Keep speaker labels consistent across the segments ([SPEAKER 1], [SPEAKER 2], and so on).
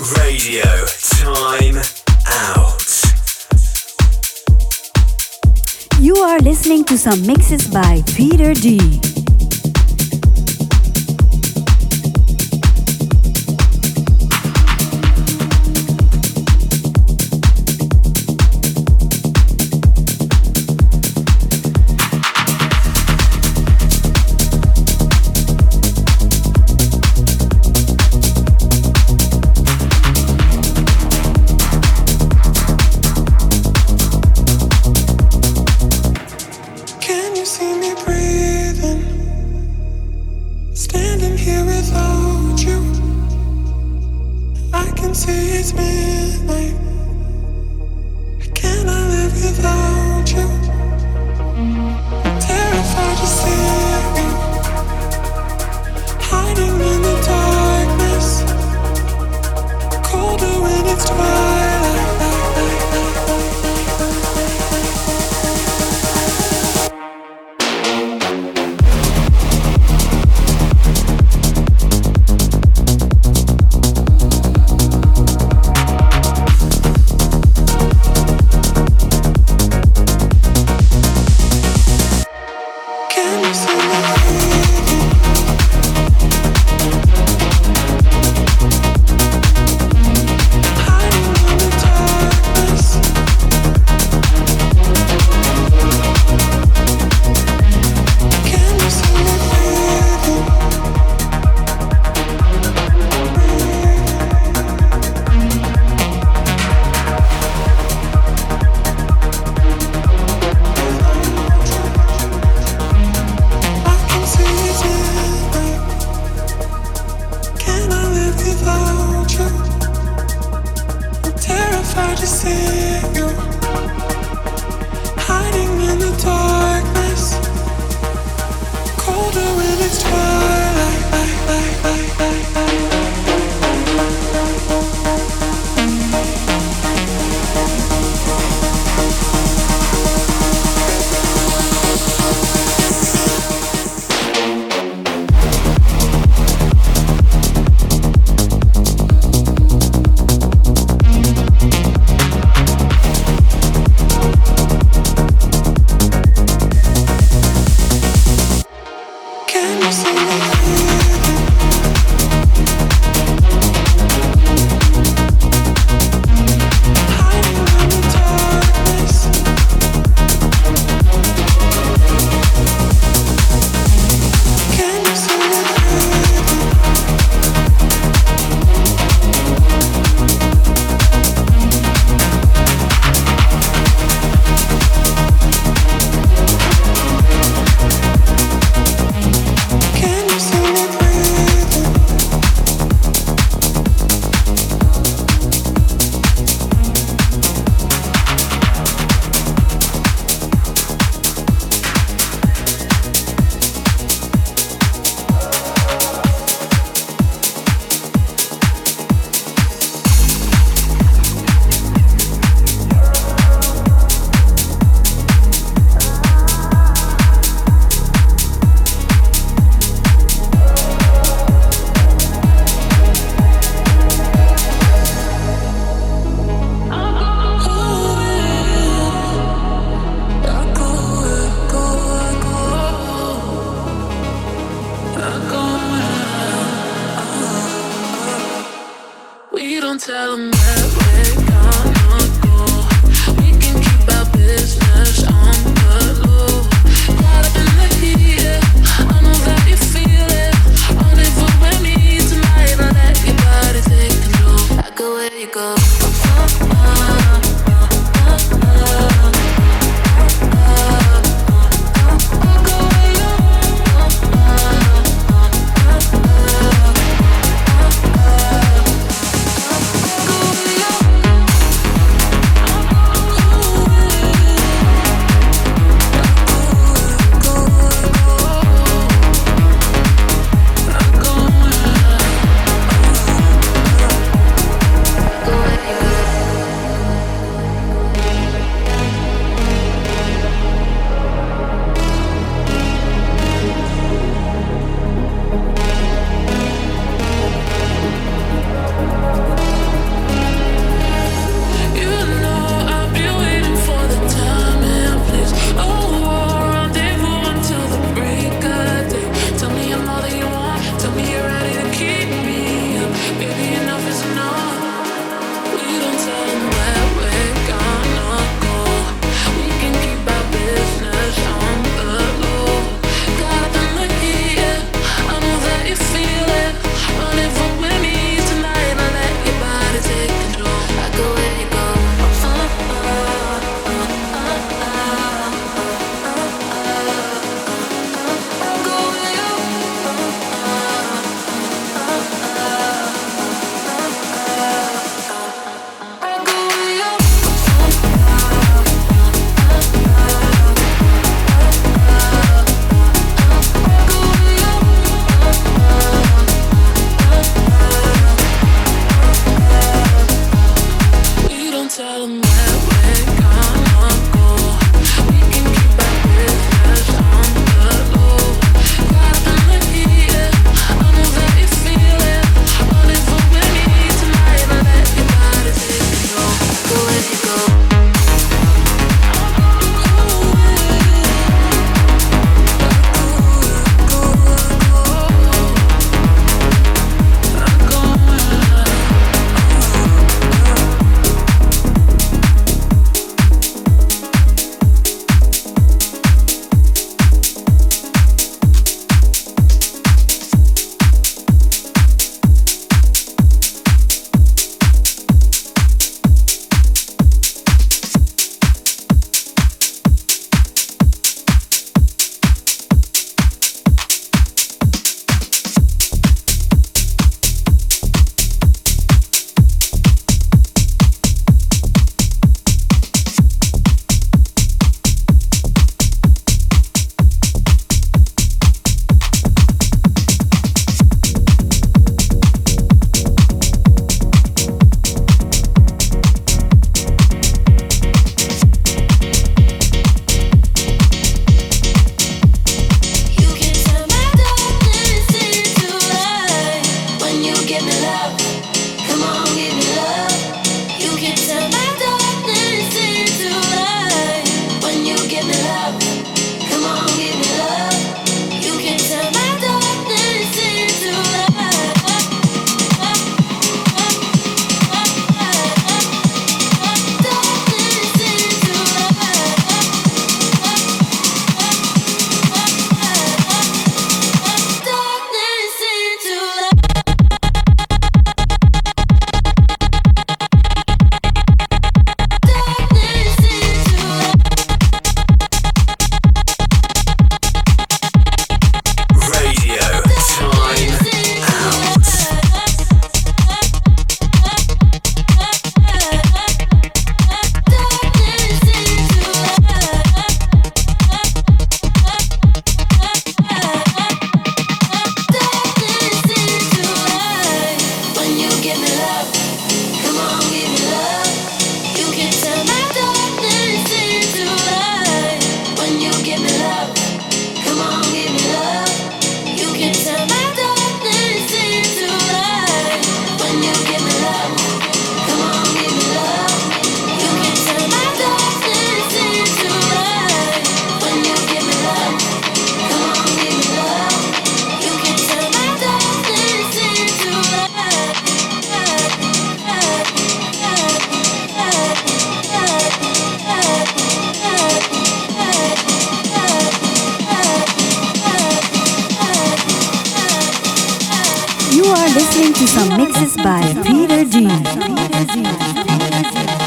[SPEAKER 1] Radio Time Out.
[SPEAKER 2] You are listening to some mixes by Peter D.
[SPEAKER 3] listening to some mixes by Peter D. Peter D.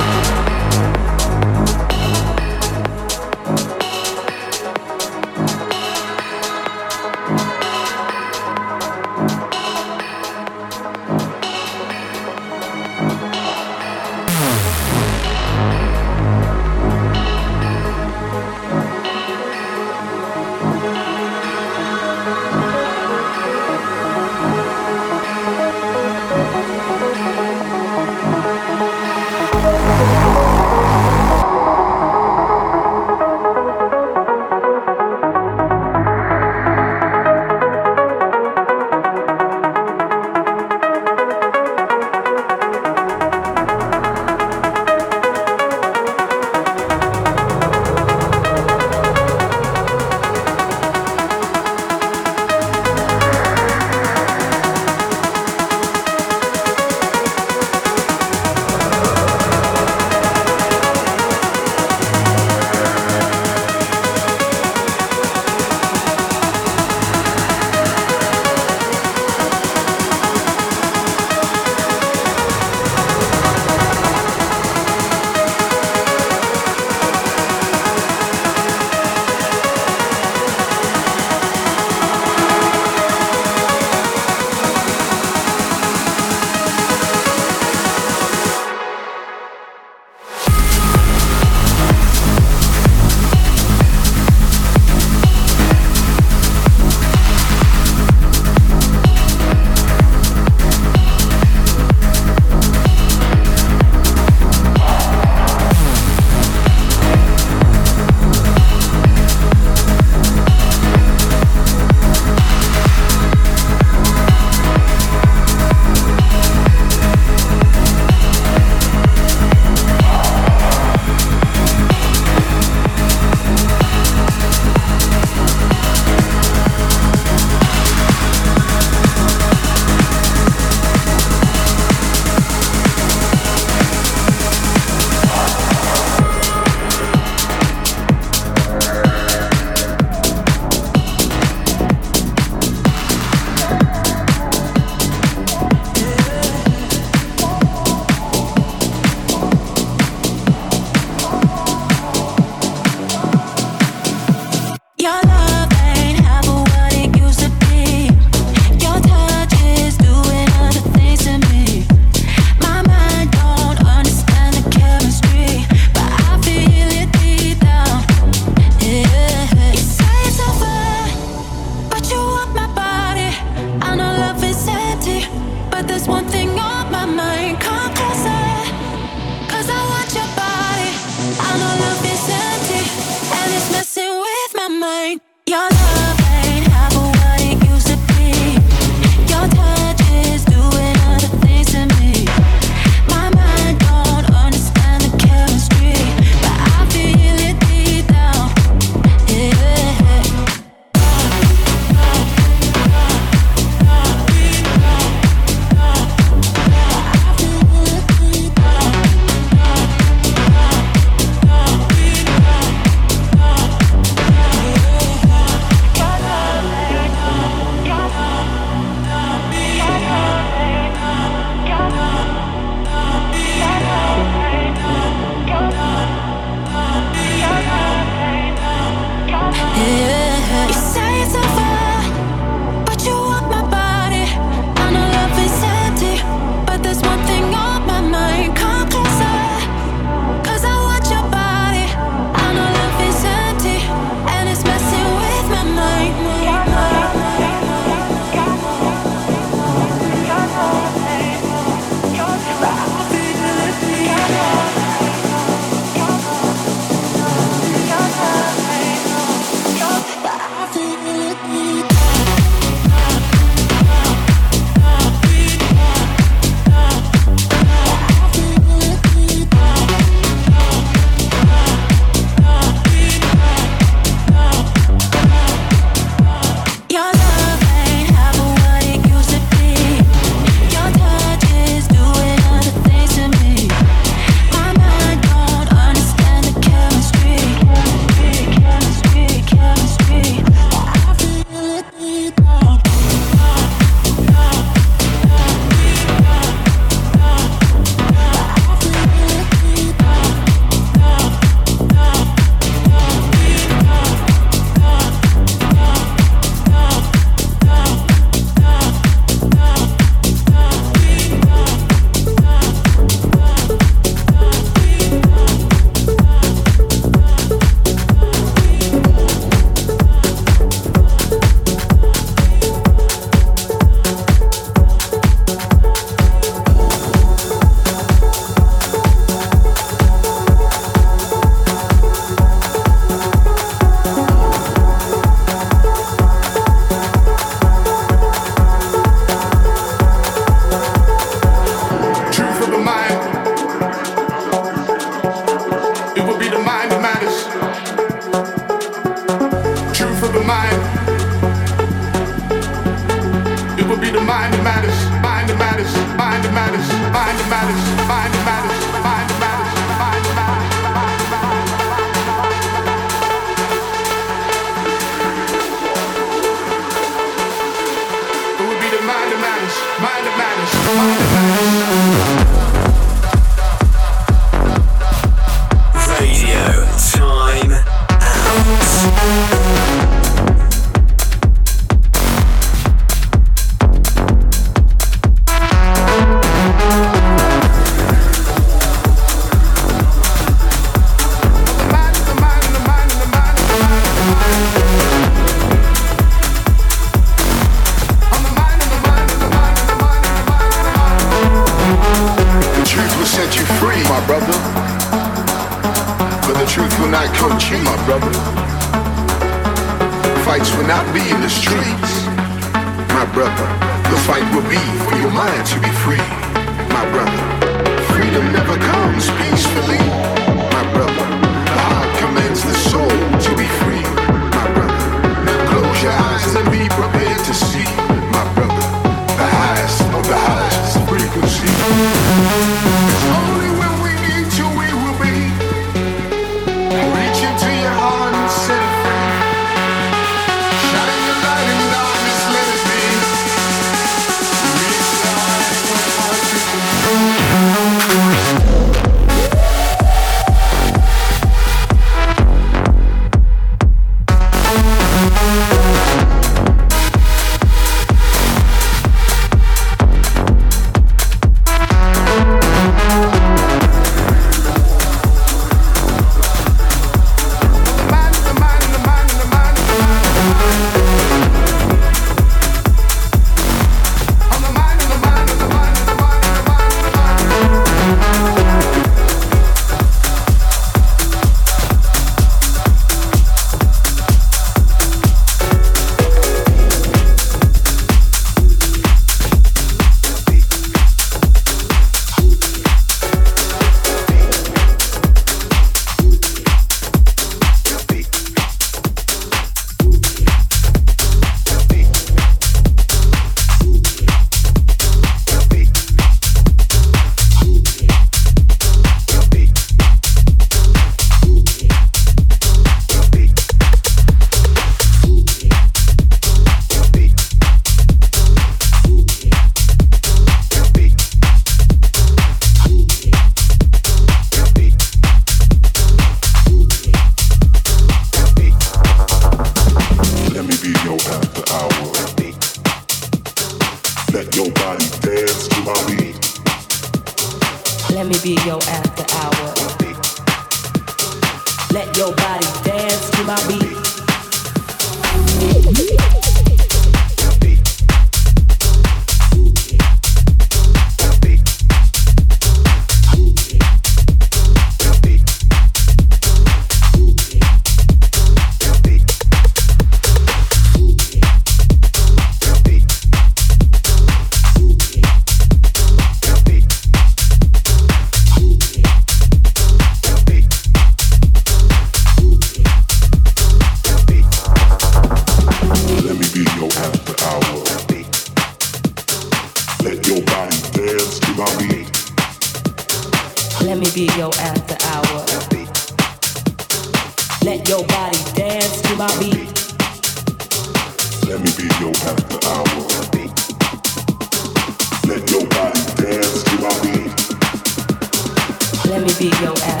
[SPEAKER 4] me be your
[SPEAKER 5] ass.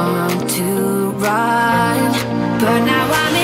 [SPEAKER 5] want to run, but now I'm.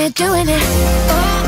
[SPEAKER 5] doing it, doing it.
[SPEAKER 6] Oh.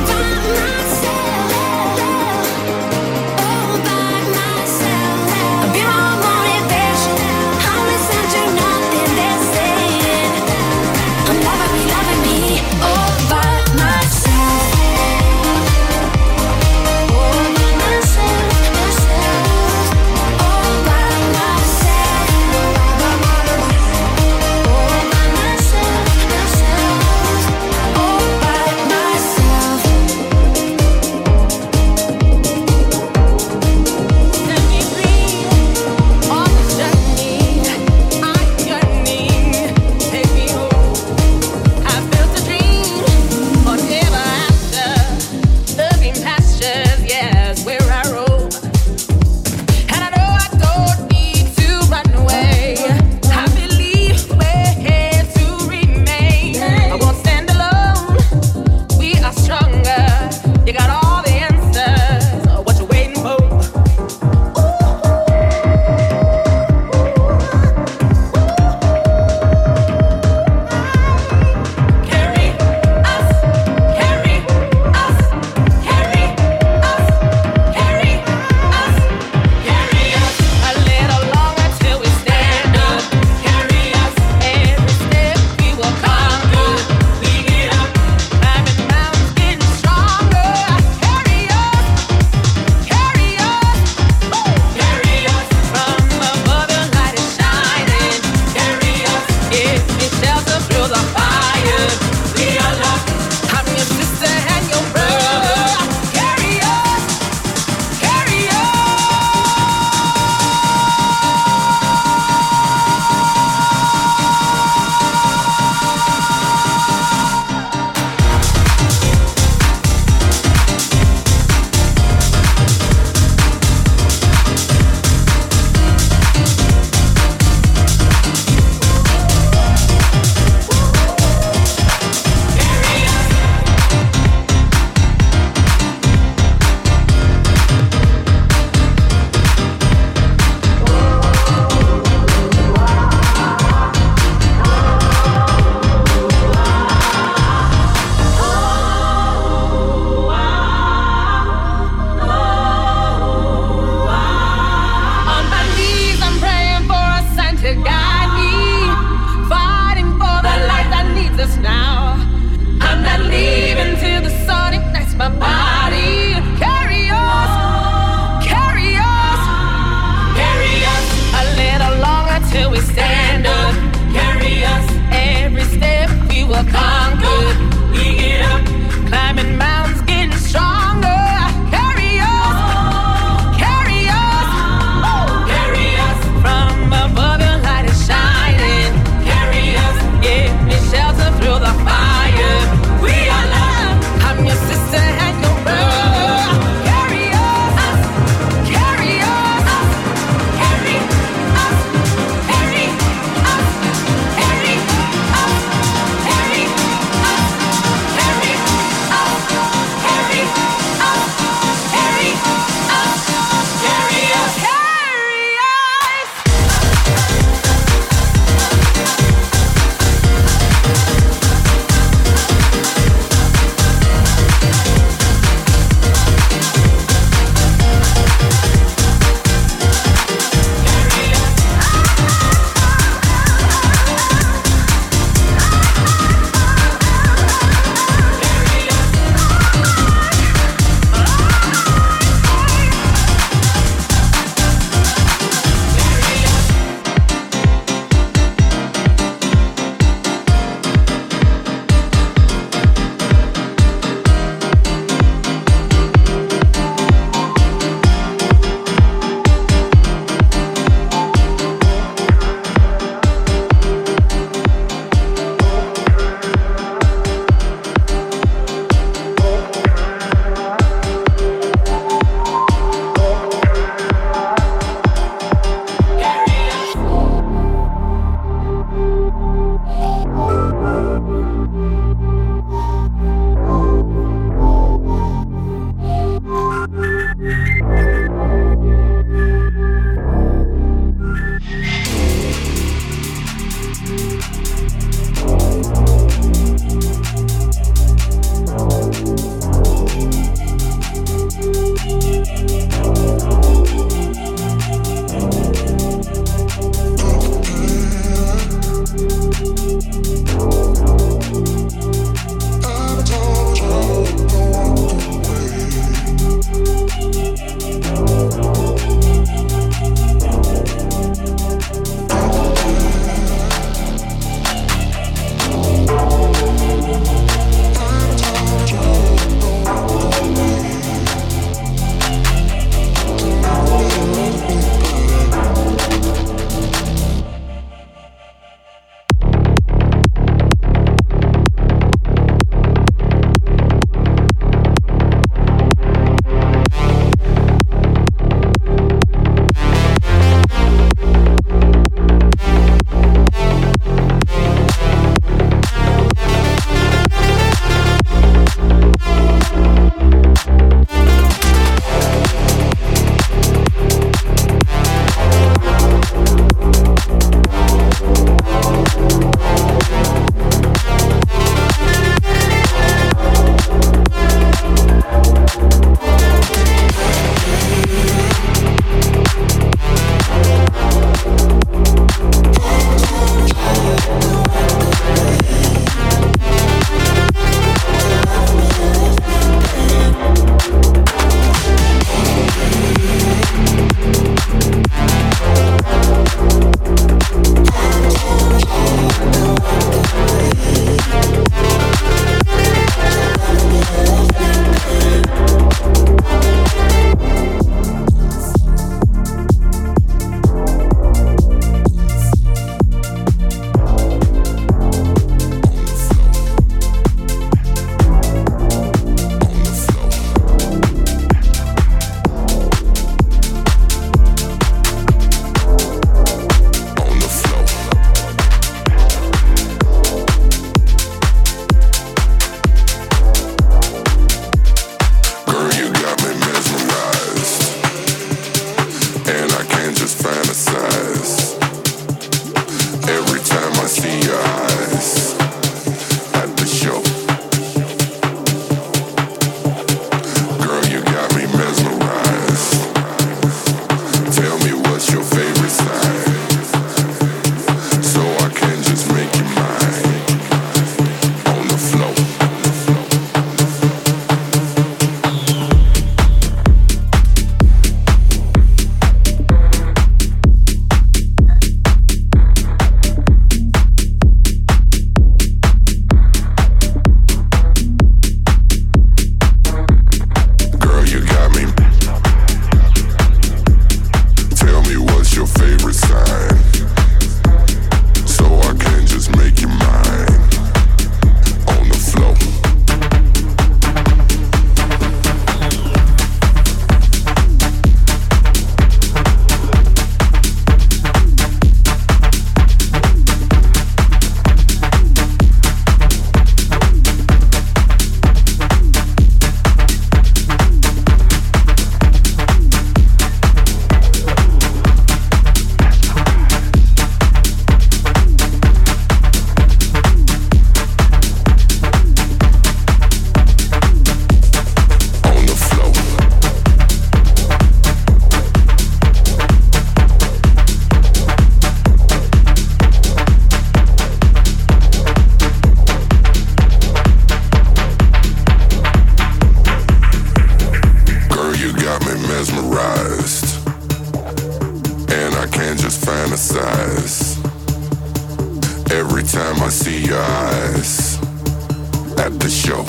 [SPEAKER 7] At the show.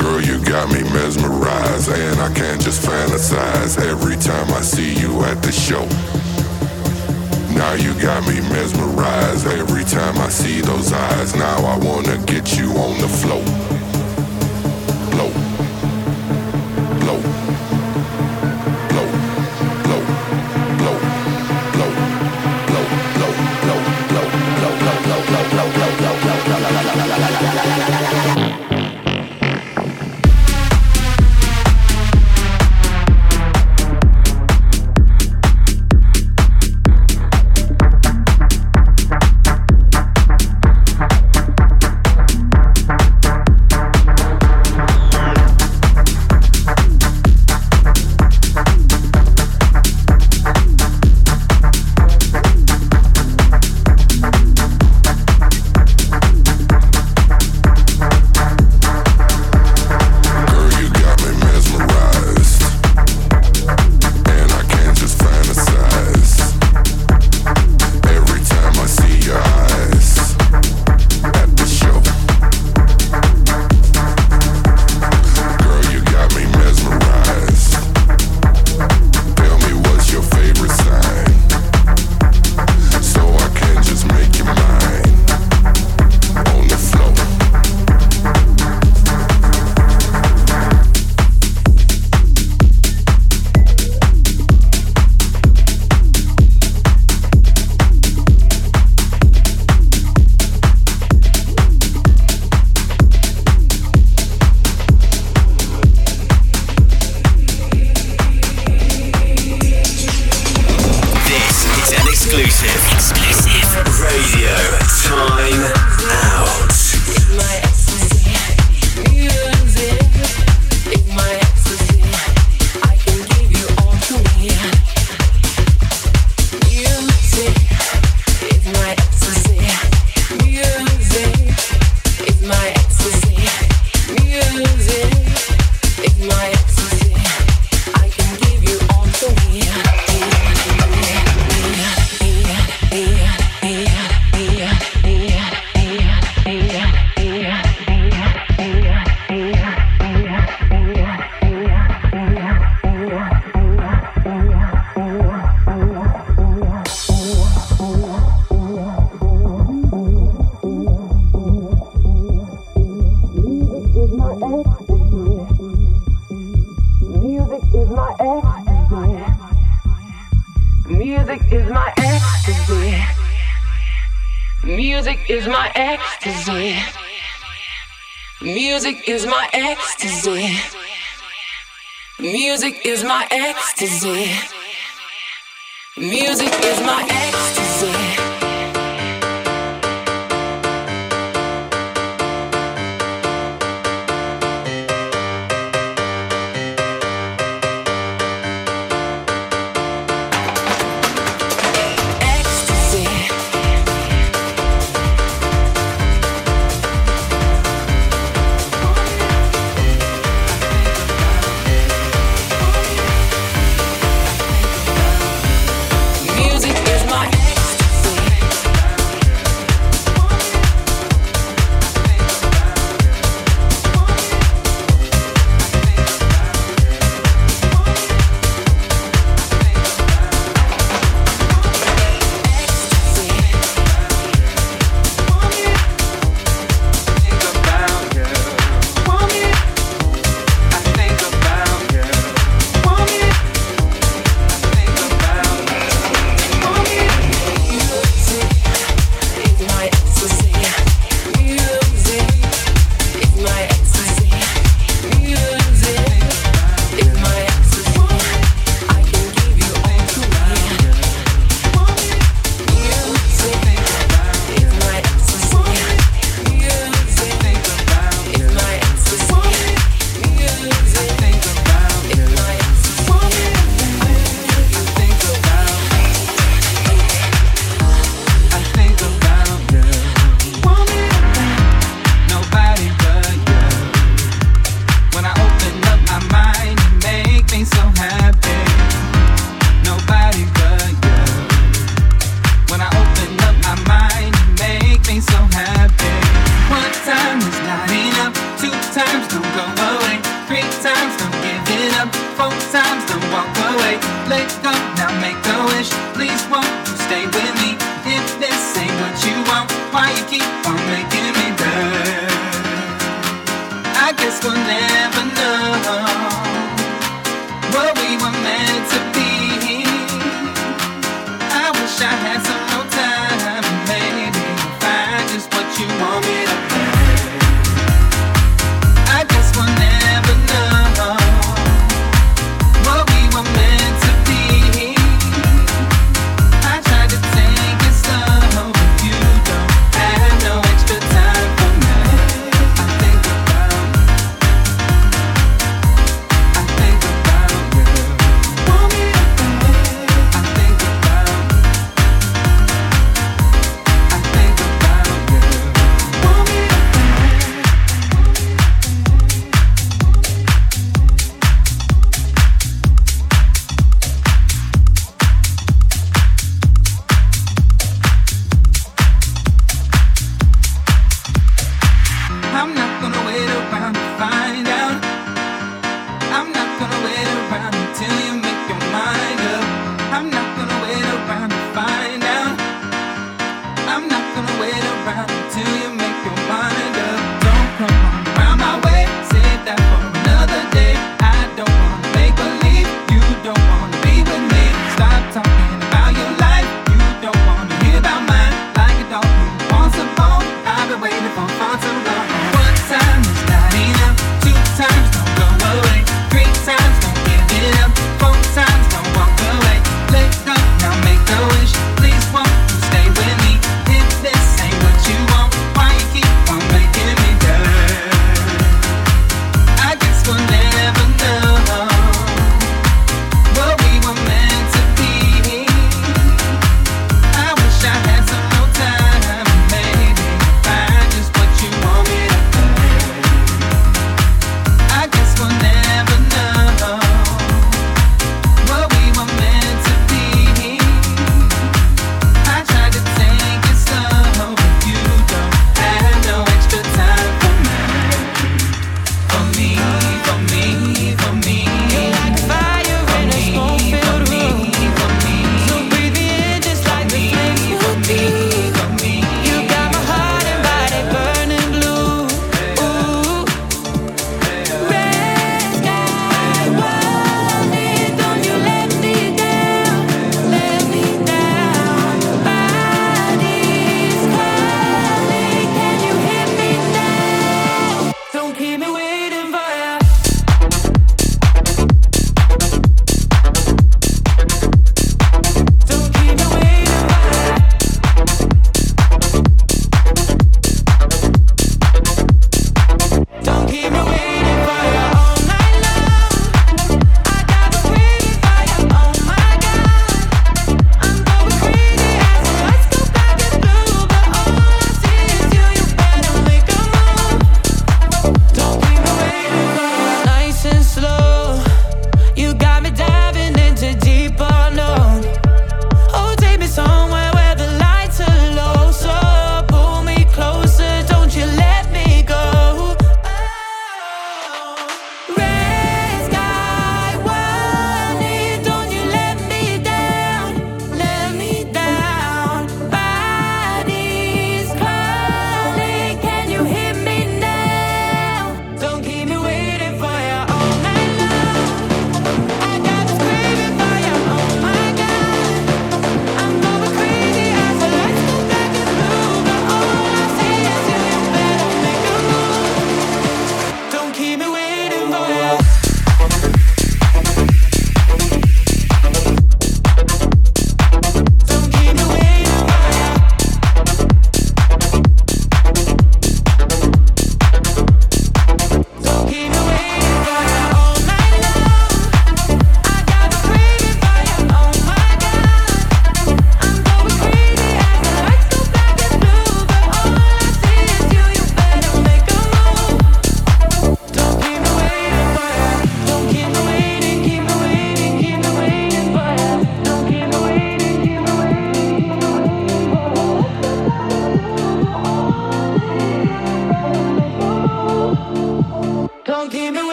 [SPEAKER 7] Girl, you got me mesmerized, and I can't just fantasize every time I see you at the show. Now you got me mesmerized every time I see those eyes. Now I wanna get you on the floor.
[SPEAKER 8] Music is my ecstasy. Music is my ecstasy. Music is my ecstasy.